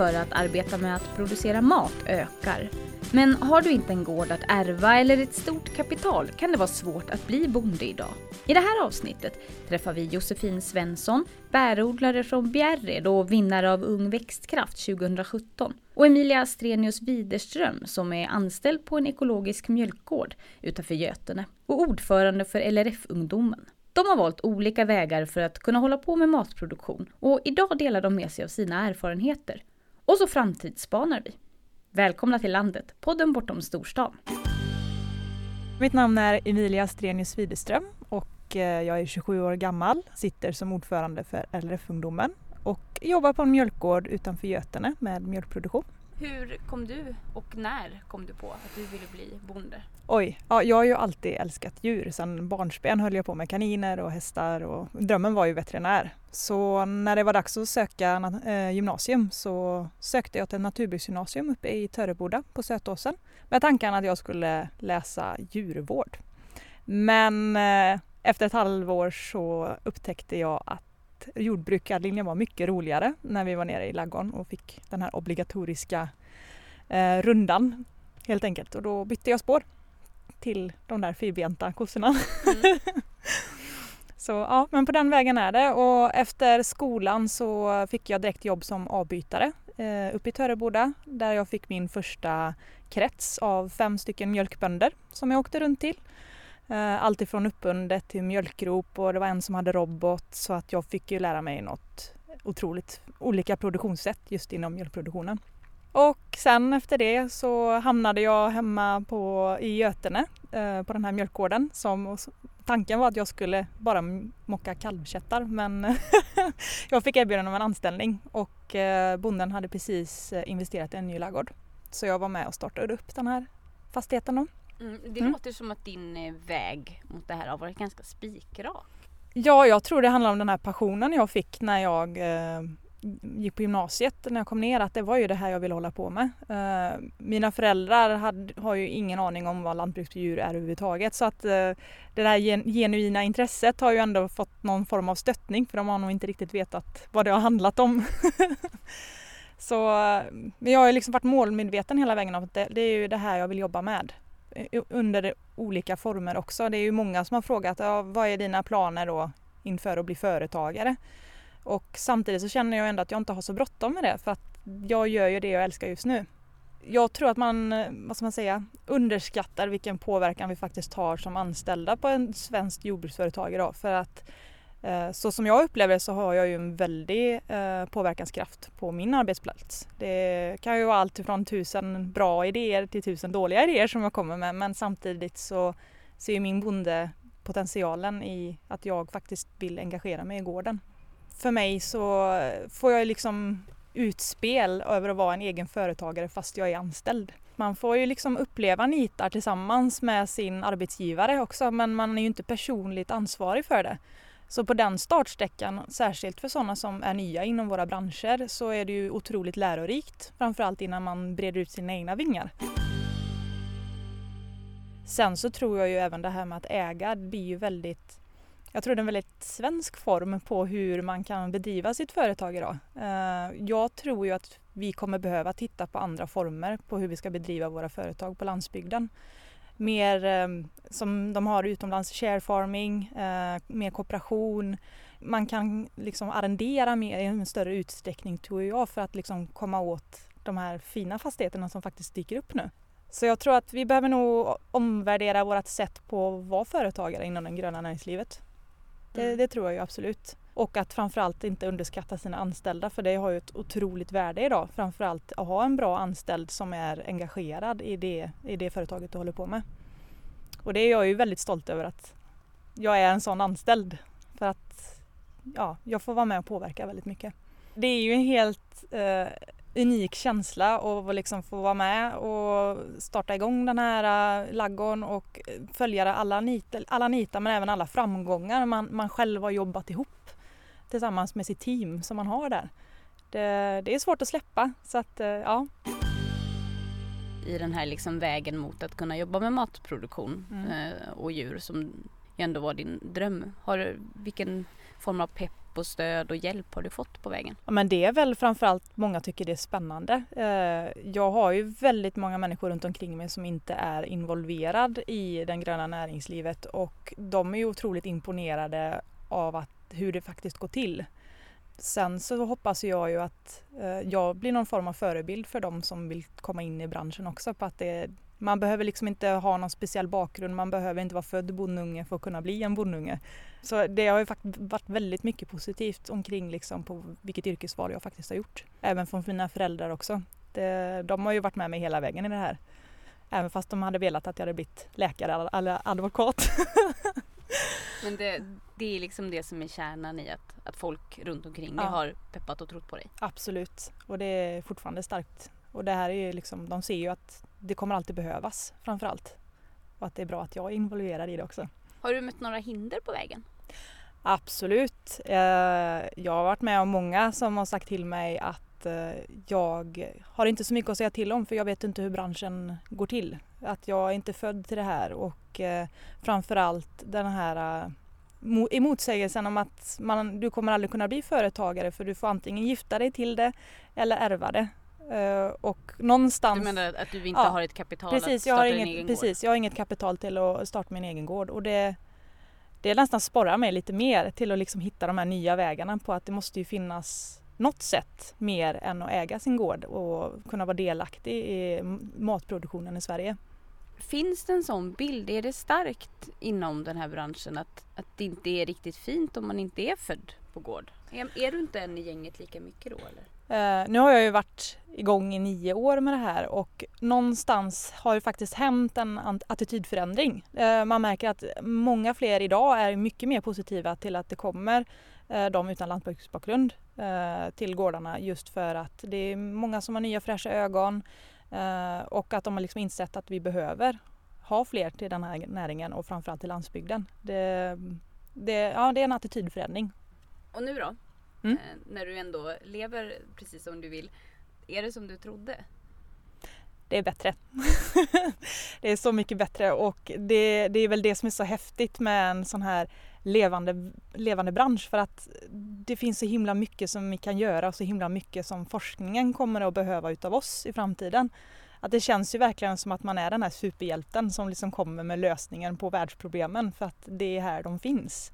För att arbeta med att producera mat ökar. Men har du inte en gård att ärva eller ett stort kapital kan det vara svårt att bli bonde idag. I det här avsnittet träffar vi Josefin Svensson, bärodlare från Bjärred och vinnare av Ung Växtkraft 2017. Och Emilia Strenius Widerström som är anställd på en ekologisk mjölkgård utanför Götene och ordförande för LRF-ungdomen. De har valt olika vägar för att kunna hålla på med matproduktion och idag delar de med sig av sina erfarenheter. Och så framtidsspanar vi. Välkomna till landet, podden bortom storstan. Mitt namn är Emilia Strenius Widerström och eh, jag är 27 år gammal, sitter som ordförande för LRF-ungdomen och jobbar på en mjölkgård utanför Götene med mjölkproduktion. Hur kom du och när kom du på att du ville bli bonde? Oj, ja, jag har ju alltid älskat djur. Sedan barnsben höll jag på med kaniner och hästar och drömmen var ju veterinär. Så när det var dags att söka eh, gymnasium så sökte jag till naturbruksgymnasium uppe i Töreboda på Sötåsen med tanken att jag skulle läsa djurvård. Men eh, efter ett halvår så upptäckte jag att jordbrukarlinjen var mycket roligare när vi var nere i laggården och fick den här obligatoriska eh, rundan helt enkelt och då bytte jag spår till de där fyrbenta kossorna. Mm. så ja, men på den vägen är det och efter skolan så fick jag direkt jobb som avbytare eh, uppe i Töreboda där jag fick min första krets av fem stycken mjölkbönder som jag åkte runt till. Eh, allt ifrån uppbundet till mjölkgrop och det var en som hade robot så att jag fick ju lära mig något otroligt olika produktionssätt just inom mjölkproduktionen. Och sen efter det så hamnade jag hemma på, i Götene eh, på den här mjölkgården. Som, tanken var att jag skulle bara mocka kalvkättar men jag fick erbjudande om en anställning och eh, bonden hade precis eh, investerat i en ny ladugård. Så jag var med och startade upp den här fastigheten då. Mm, det mm. låter som att din eh, väg mot det här har varit ganska spikrak. Ja, jag tror det handlar om den här passionen jag fick när jag eh, gick på gymnasiet när jag kom ner att det var ju det här jag ville hålla på med. Eh, mina föräldrar hade, har ju ingen aning om vad lantbruksdjur är överhuvudtaget så att eh, det där gen, genuina intresset har ju ändå fått någon form av stöttning för de har nog inte riktigt vetat vad det har handlat om. så men jag har liksom varit målmedveten hela vägen om att det, det är ju det här jag vill jobba med Eh, under olika former också. Det är ju många som har frågat ja, vad är dina planer då inför att bli företagare? Och samtidigt så känner jag ändå att jag inte har så bråttom med det för att jag gör ju det jag älskar just nu. Jag tror att man, eh, vad ska man säga, underskattar vilken påverkan vi faktiskt har som anställda på en svensk jordbruksföretag idag. För att Eh, Eh, så som jag upplever det så har jag ju en väldig eh, påverkanskraft på min arbetsplats. Det kan ju vara allt ifrån tusen bra idéer till tusen dåliga idéer som jag kommer med men samtidigt så ser ju min bonde potentialen i att jag faktiskt vill engagera mig i gården. För mig så får jag liksom utspel över att vara en egen företagare fast jag är anställd. Man får ju liksom uppleva nitar tillsammans med sin arbetsgivare också men man är ju inte personligt ansvarig för det. Så på den startsträckan, särskilt för sådana som är nya inom våra branscher, så är det ju otroligt lärorikt. Framförallt innan man breder ut sina egna vingar. Sen så tror jag ju även det här med att äga blir ju väldigt jag tror det är en väldigt svensk form på hur man kan bedriva sitt företag idag. Eh, jag tror ju att vi kommer behöva titta på andra former på hur vi ska bedriva våra företag på landsbygden mer eh, som de har utomlands, share farming, eh, mer kooperation. Man kan liksom arrendera mer i en större utsträckning tror jag för att liksom komma åt de här fina fastigheterna som faktiskt dyker upp nu. Så jag tror att vi behöver nog omvärdera vårt sätt på att vara företagare inom det gröna näringslivet. Det, mm. det tror jag ju absolut. Och att framförallt inte underskatta sina anställda för det har ju ett otroligt värde idag. Framförallt att ha en bra anställd som är engagerad i det, i det företaget du håller på med. Och det är jag ju väldigt stolt över att jag är en sån anställd. För att ja, jag får vara med och påverka väldigt mycket. Det är ju en helt eh, unik känsla att liksom få vara med och starta igång den här eh, äh, laggården och följa alla nitar, alla nitar men även alla framgångar man, man själv har jobbat ihop tillsammans med sitt team som man har där. Det, det är svårt att släppa så att äh, ja. I den här liksom vägen mot att kunna jobba med matproduktion mm. Äh, och djur som ändå var din dröm. Har, vilken form av pepp och stöd och hjälp har du fått på vägen? Ja, men det är väl framförallt många tycker det är spännande. Eh, jag har ju väldigt många människor runt omkring mig som inte är involverad i det gröna näringslivet och de är ju otroligt imponerade av att, hur det faktiskt går till. Sen så hoppas jag ju att eh, jag blir någon form av förebild för de som vill komma in i branschen också på att det, man behöver liksom inte ha någon speciell bakgrund, man behöver inte vara född bondunge för att kunna bli en bondunge. Så det har ju faktiskt varit väldigt mycket positivt omkring liksom på vilket yrkesval jag faktiskt har gjort. Även från mina föräldrar också. Det, de har ju varit med mig hela vägen i det här. Även fast de hade velat att jag hade blivit läkare eller advokat. Men det, det är liksom det som är kärnan i att, att folk runt omkring dig har peppat och trott på dig? Absolut, och det är fortfarande starkt. Och det här är ju liksom, de ser ju att det kommer alltid behövas framför allt. Och att det är bra att jag är involverad i det också. Har du mött några hinder på vägen? Absolut. Eh, jag har varit med om många som har sagt till mig att eh, jag har inte så mycket att säga till om för jag vet inte hur branschen går till. Att jag är inte född till det här och eh, framförallt den här emotsägelsen om att man, du kommer aldrig kunna bli företagare för du får antingen gifta dig till det eller ärva det. Uh, och någonstans... Du menar att du inte ja, har ett kapital precis, att starta jag har din inget, egen Precis, gård? jag har inget kapital till att starta min egen gård och det, det nästan sporrar mig lite mer till att liksom hitta de här nya vägarna på att det måste ju finnas något sätt mer än att äga sin gård och kunna vara delaktig i matproduktionen i Sverige. Finns det en sån bild? Är det starkt inom den här branschen att, att det inte är riktigt fint om man inte är född på gård? Är, är du inte en i gänget lika mycket då eller? Uh, nu har jag ju varit igång i nio år med det här och någonstans har det faktiskt hänt en attitydförändring. Uh, man märker att många fler idag är mycket mer positiva till att det kommer uh, de utan lantbruksbakgrund till gårdarna just för att det är många som har nya fräscha ögon och att de har liksom insett att vi behöver ha fler till den här näringen och framförallt till landsbygden. Det, det, ja, det är en attitydförändring. Och nu då? mm. Eh, när du ändå lever precis som du vill. Är det som du trodde? Det är bättre. det är så mycket bättre och det, det, är väl det som är så häftigt med en sån här levande, levande bransch för att det finns så himla mycket som vi kan göra och så himla mycket som forskningen kommer att behöva utav oss i framtiden. Att det känns ju verkligen som att man är den här superhjälten som liksom kommer med lösningen på världsproblemen för att det är här de finns.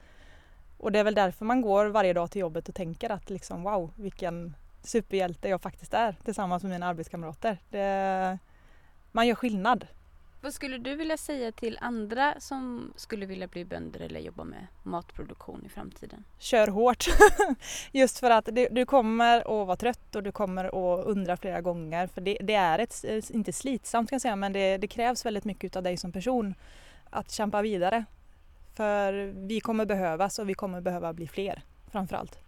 Och det är väl därför man går varje dag till jobbet och tänker att liksom wow vilken superhjälte jag faktiskt är tillsammans med mina arbetskamrater. Det, man gör skillnad. Vad skulle du vilja säga till andra som skulle vilja bli bönder eller jobba med matproduktion i framtiden? Kör hårt! Just för att du kommer att vara trött och du kommer att undra flera gånger för det, det är ett, eh, inte slitsamt kan jag säga men det, det krävs väldigt mycket av dig som person att kämpa vidare för vi kommer behövas och vi kommer behöva bli fler framförallt.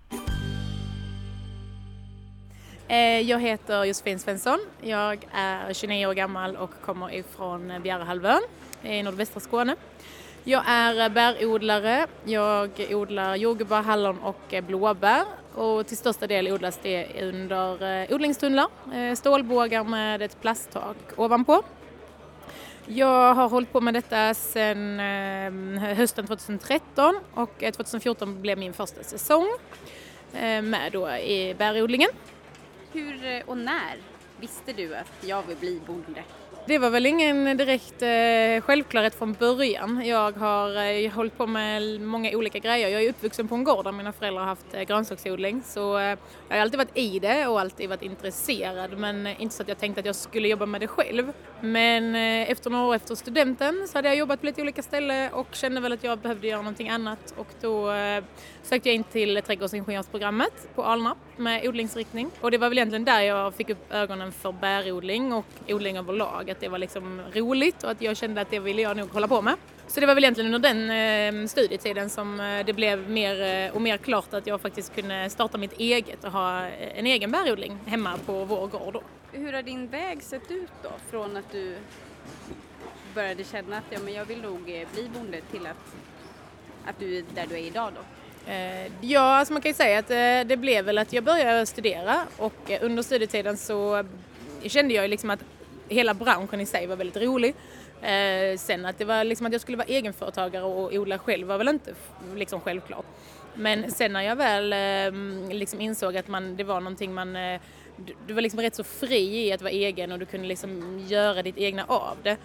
Eh, jag heter Josefin Svensson. Jag är 29 år gammal och kommer ifrån Bjärehalvön i nordvästra Skåne. Jag är bärodlare. Jag odlar jordgubbar, hallon och blåbär och till största del odlas det under eh, odlingstunnlar, eh, stålbågar med ett plasttak ovanpå. Jag har hållit på med detta sedan hösten 2013 och 2014 blev min första säsong med då i bärodlingen. Hur eh, och när visste du att jag vill bli bonde? Det var väl ingen direkt eh, självklarhet från början. Jag har eh, hållit på med många olika grejer. Jag är uppvuxen på en gård där mina föräldrar har haft eh, grönsaksodling så eh, jag har alltid varit i det och alltid varit intresserad men eh, inte så att jag tänkte att jag skulle jobba med det själv. Men eh, efter några år efter studenten så hade jag jobbat på lite olika ställen och kände väl att jag behövde göra någonting annat och då eh, sökte jag in till trädgårdsingenjörsprogrammet på Alnarp med odlingsriktning och det var väl egentligen där jag fick upp ögonen för bärodling och odling överlag att det var liksom roligt och att jag kände att det ville jag nog hålla på med. Så det var väl egentligen under den ehm, studietiden som eh, det blev mer eh, och mer klart att jag faktiskt kunde starta mitt eget och ha eh, en egen bärodling hemma på vår gård då. Hur har din väg sett ut då från att du började känna att ja, men jag vill nog bli bonde till att, att du är där du är idag då? Eh, ja, alltså man kan ju säga att eh, det blev väl att jag började studera och eh, under studietiden så kände jag liksom att hela branschen i sig var väldigt rolig. Sen att det var liksom att jag skulle vara egenföretagare och odla själv var väl inte liksom självklart. Men sen när jag väl ehm, liksom insåg att man, det var någonting man du var liksom rätt så fri i att vara egen och du kunde liksom göra ditt egna av det.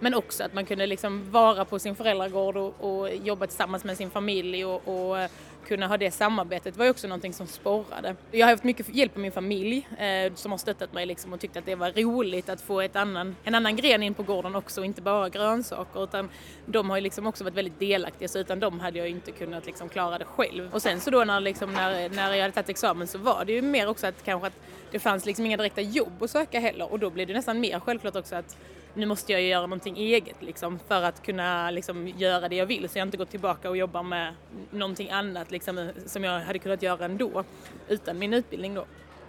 Men också att man kunde liksom vara på sin föräldragård och, och jobba tillsammans med sin familj och, och eh, kunna ha det samarbetet var ju också någonting som sporrade. Jag har haft mycket hjälp av min familj eh, som har stöttat mig liksom och tyckt att det var roligt att få ett annan, en annan gren in på gården också och inte bara grönsaker utan de har ju liksom också varit väldigt delaktiga så utan dem hade jag inte kunnat liksom klara det själv. Och sen så då när, liksom, när, när jag hade tagit examen så var det ju mer också att kanske att det fanns liksom inga direkta jobb att söka heller och då blev det nästan mer självklart också att nu måste jag göra någonting eget liksom, för att kunna liksom, göra det jag vill så jag inte går tillbaka och jobbar med någonting annat liksom, som jag hade kunnat göra ändå utan min utbildning då.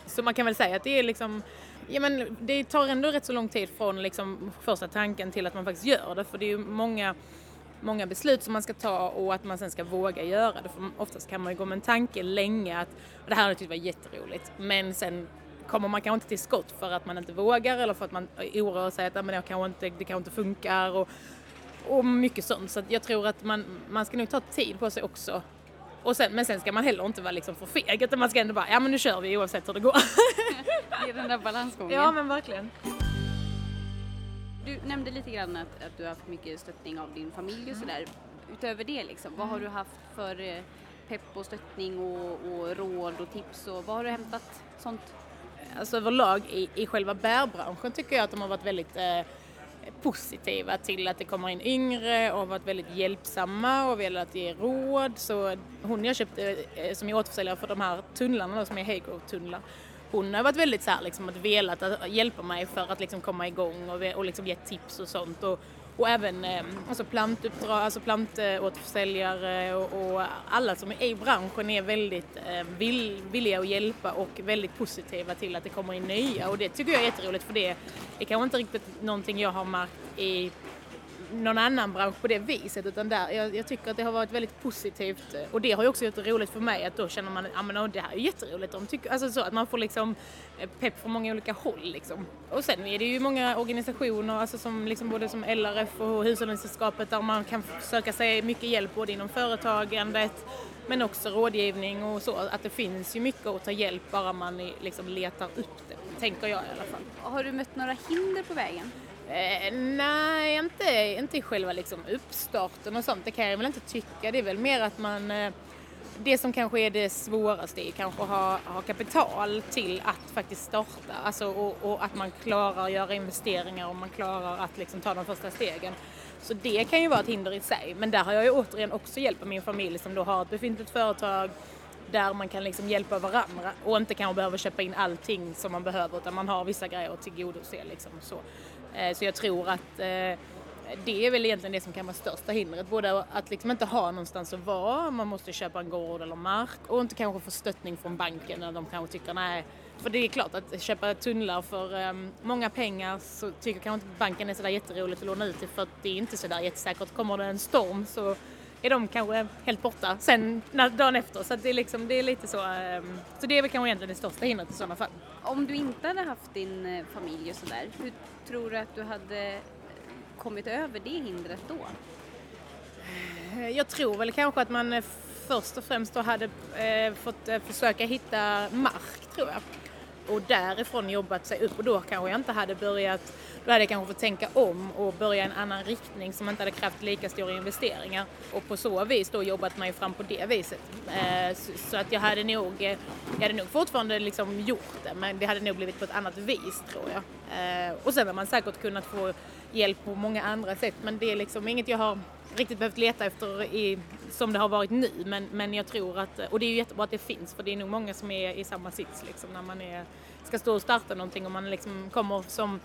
Så man kan väl säga att det är liksom Ja, men det tar ändå rätt så lång tid från liksom första tanken till att man faktiskt gör det för det är ju många, många beslut som man ska ta och att man sen ska våga göra det. För oftast kan man ju gå med en tanke länge att det här har jag tyckt var jätteroligt men sen kommer man kanske inte till skott för att man inte vågar eller för att man oroar sig att men jag inte, det kanske inte funkar och, och mycket sånt. Så jag tror att man, man ska nog ta tid på sig också. Och sen, men sen ska man heller inte vara liksom för feg utan man ska ändå bara, ja men nu kör vi oavsett hur det går. det är den där balansgången. Ja men verkligen. Du nämnde lite grann att, att du har haft mycket stöttning av din familj och sådär. Utöver det liksom, vad har du haft för eh, pepp och stöttning och, och råd och tips och vad har du hämtat sånt alltså överlag i, i själva bärbranschen tycker jag att de har varit väldigt eh, positiva till att det kommer in yngre och varit väldigt hjälpsamma och velat ge råd. Så hon jag köpte eh, som är återförsäljare för de här tunnlarna då, som är Heygrove-tunnlar hon har varit väldigt så här, liksom, att velat att hjälpa mig för att liksom, komma igång och, och liksom, ge tips och sånt. Och, och även ehm, alltså plantuppdrag, alltså plantåterförsäljare och, och alla som är i branschen är väldigt ehm, vill, villiga att hjälpa och väldigt positiva till att det kommer in nya. Och det tycker jag är jätteroligt för det, är kanske inte riktigt någonting jag har märkt i någon annan bransch på det viset utan där, jag, jag, tycker att det har varit väldigt positivt eh, och det har ju också gjort det roligt för mig att då känner man att ah, det här är jätteroligt. De tycker, alltså så att man får liksom eh, pepp från många olika håll liksom. Och sen är det ju många organisationer, alltså som liksom både som LRF och Hushållningssällskapet där man kan söka sig mycket hjälp både inom företagandet men också rådgivning och så. Att det finns ju mycket att ta hjälp bara man liksom letar upp det, tänker jag i alla fall. Har du mött några hinder på vägen? Eh, nej, inte, inte i själva liksom uppstarten och sånt. Det kan jag väl inte tycka. Det är väl mer att man... Eh, det som kanske är det svåraste är kanske att ha, ha kapital till att faktiskt starta. Alltså, och, och, att man klarar att göra investeringar och man klarar att liksom ta de första stegen. Så det kan ju vara ett hinder i sig. Men där har jag ju återigen också hjälp av min familj som då har ett befintligt företag där man kan liksom hjälpa varandra och inte kanske behöver köpa in allting som man behöver utan man har vissa grejer att tillgodose. Liksom, så. Eh, så jag tror att eh, det är väl egentligen det som kan vara största hindret. Både att liksom inte ha någonstans att vara, man måste köpa en gård eller mark och inte kanske få stöttning från banken när de kanske tycker nej. För det är klart att köpa tunnlar för um, många pengar så tycker kanske inte banken är sådär jätteroligt att låna ut till för att det är inte sådär jättesäkert. Kommer det en storm så är de kanske helt borta sen dagen efter. Så det är, liksom, det är lite så. Um, så det är väl kanske egentligen det största hindret i sådana fall. Om du inte hade haft din eh, familj och sådär, hur tror du att du hade kommit över det hindret då? Jag tror väl kanske att man eh, först och främst då hade eh, fått eh, försöka hitta mark tror jag och därifrån jobbat sig upp och då kanske jag inte hade börjat, då hade jag kanske fått tänka om och börja i en annan riktning som inte hade krävt lika stora investeringar och på så vis då jobbat mig fram på det viset. Eh, så att jag hade nog, eh, jag hade nog fortfarande liksom gjort det men det hade nog blivit på ett annat vis tror jag. Eh, och sen har man säkert kunnat få hjälp på många andra sätt men det är liksom inget jag har riktigt behövt leta efter i, som det har varit nu men, men jag tror att, och det är ju jättebra att det finns för det är nog många som är i samma sits liksom när man är, ska stå och starta någonting och man liksom kommer som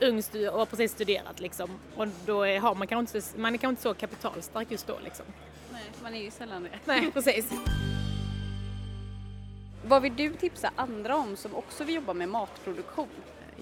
ung och har precis studerat liksom och då är, har man kanske inte, man är kanske inte så kapitalstark just då liksom. Nej, man är ju sällan det. Nej, precis. Vad vill du tipsa andra om som också vill jobba med matproduktion?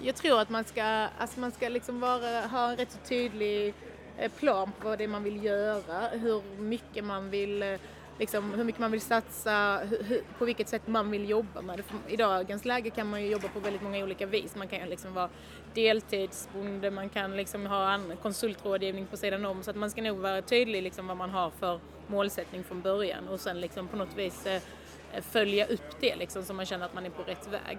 Jag tror att man ska, alltså man ska liksom vara, ha en rätt så tydlig Eh, plan på vad det är man vill göra, hur mycket man vill eh, liksom, hur mycket man vill satsa, hur, på vilket sätt man vill jobba med det. För I dagens läge kan man ju jobba på väldigt många olika vis. Man kan ju liksom vara deltidsbonde, man kan liksom ha en konsultrådgivning på sidan om så att man ska nog vara tydlig liksom vad man har för målsättning från början och sen liksom på något vis eh, följa upp det liksom så man känner att man är på rätt väg.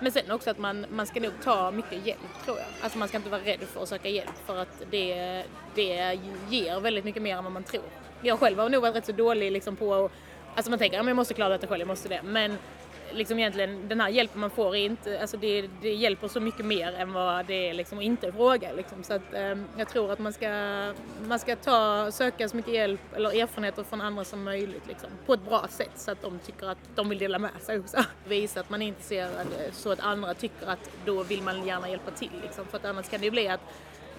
Men sen också att man, man ska nog ta mycket hjälp tror jag. Alltså man ska inte vara rädd för att söka hjälp för att det, det ger väldigt mycket mer än vad man tror. Jag själv har nog varit rätt så dålig liksom på att, alltså man tänker att jag måste klara detta själv, jag måste det. Men liksom egentligen den här hjälpen man får är inte, alltså det, det hjälper så mycket mer än vad det är liksom att inte fråga liksom. Så att eh, jag tror att man ska, man ska ta, söka så mycket hjälp eller erfarenheter från andra som möjligt liksom. På ett bra sätt så att de tycker att de vill dela med sig också. Visa att man är intresserad eh, så att andra tycker att då vill man gärna hjälpa till liksom. För att annars kan det ju bli att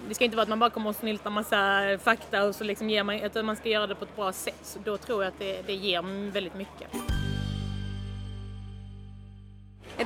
det ska inte vara att man bara kommer och snyltar massa fakta och så liksom ger man, utan man ska göra det på ett bra sätt. Så då tror jag att det, det ger väldigt mycket.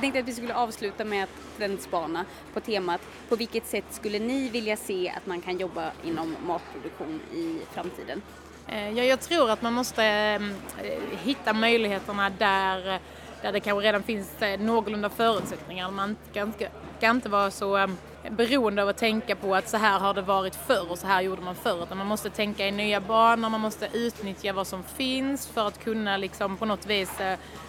Jag tänkte att vi skulle avsluta med att trendspana på temat på vilket sätt skulle ni vilja se att man kan jobba inom matproduktion i framtiden? Eh, ja, jag tror att man måste mm, eh, hitta möjligheterna där, eh, där det kanske redan finns någorlunda förutsättningar. Man kan, ska inte vara så mm, beroende av att tänka på att så här har det varit förr och så här gjorde man förr. Utan man måste tänka i nya banor, man måste utnyttja vad som finns för att kunna liksom på något vis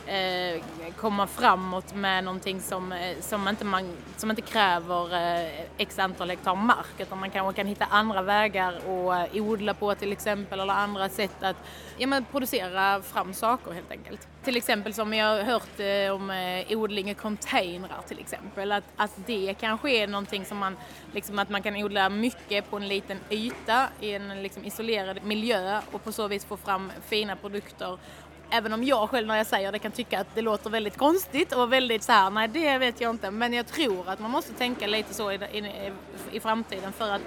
eh, komma framåt med någonting som, eh, som, inte, man, som inte kräver eh, x antal hektar mark. Utan man kanske kan hitta andra vägar att eh, odla på till exempel eller andra sätt att ja, men producera fram saker helt enkelt. Till exempel som jag har hört eh, om eh, odling i containrar till exempel. Att, att det kanske är någonting som man, liksom att man kan odla mycket på en liten yta i en liksom, isolerad miljö och på så vis få fram fina produkter Även om jag själv när jag säger det kan tycka att det låter väldigt konstigt och väldigt så här, nej det vet jag inte. Men jag tror att man måste tänka lite så i, i, i framtiden för att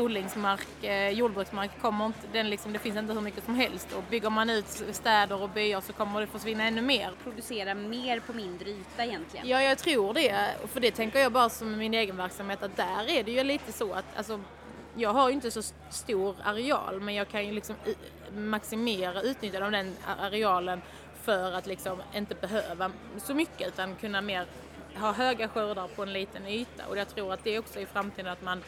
odlingsmark, eh, jordbruksmark kommer inte, den liksom, det finns inte hur mycket som helst och bygger man ut städer och byar så kommer det försvinna ännu mer. Producera mer på mindre yta egentligen? Ja, jag tror det. För det tänker jag bara som min egen verksamhet att där är det ju lite så att alltså, jag har ju inte så stor areal men jag kan ju liksom maximera utnyttjandet av den arealen för att liksom inte behöva så mycket utan kunna mer ha höga skördar på en liten yta och jag tror att det är också i framtiden att man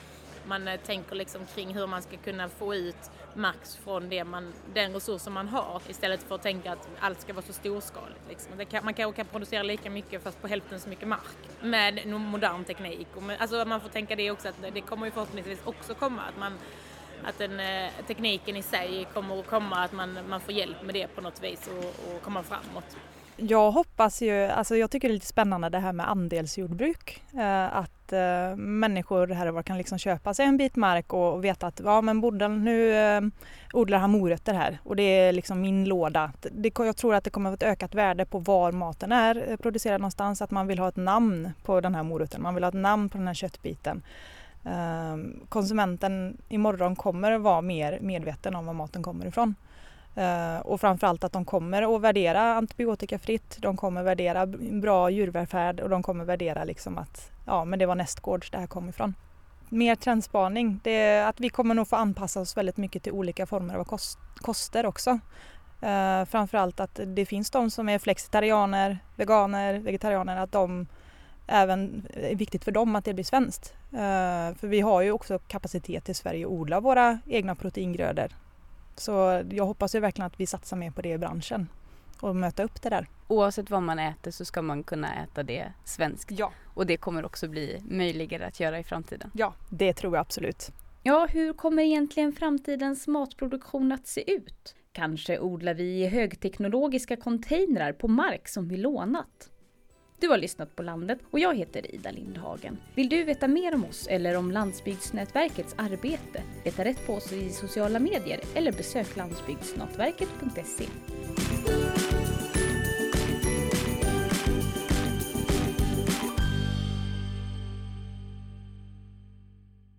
man eh, tänker liksom kring hur man ska kunna få ut max från det man, den resursen man har istället för att tänka att allt ska vara så storskaligt. Liksom. Kan, man kanske kan producera lika mycket fast på hälften så mycket mark med modern teknik. Och med, alltså man får tänka det också att det kommer ju förhoppningsvis också komma att man att den, eh, tekniken i sig kommer att komma, att man, man får hjälp med det på något vis och, och komma framåt. Jag hoppas ju, alltså jag tycker det är lite spännande det här med andelsjordbruk. Eh, att eh, människor här och var kan liksom köpa sig en bit mark och, och veta att ja men bonden nu eh, odlar han morötter här och det är liksom min låda. Det, jag tror att det kommer att ett ökat värde på var maten är eh, producerad någonstans. Att man vill ha ett namn på den här morötten, man vill ha ett namn på den här köttbiten. Eh, konsumenten imorgon kommer vara mer medveten om var maten kommer ifrån. Uh, och framförallt att de kommer att värdera antibiotikafritt, de kommer värdera bra djurvälfärd och de kommer värdera liksom att ja, men det var nästgårds det här kom ifrån. Mer trendspaning, det är att vi kommer nog få anpassa oss väldigt mycket till olika former av kost, koster också. Uh, framförallt att det finns de som är flexitarianer, veganer, vegetarianer, att de även eh, är viktigt för dem att det blir svenskt. Uh, för vi har ju också kapacitet i Sverige att odla våra egna proteingrödor så jag hoppas ju verkligen att vi satsar mer på det i branschen och möta upp det där. Oavsett vad man äter så ska man kunna äta det svenskt. Ja. Och det kommer också bli möjligare att göra i framtiden. Ja, det tror jag absolut. Ja, hur kommer egentligen framtidens matproduktion att se ut? Kanske odlar vi i högteknologiska containrar på mark som vi lånat? Du har lyssnat på Landet och jag heter Ida Lindhagen. Vill du veta mer om oss eller om Landsbygdsnätverkets arbete? Leta rätt på oss i sociala medier eller besök landsbygdsnätverket.se.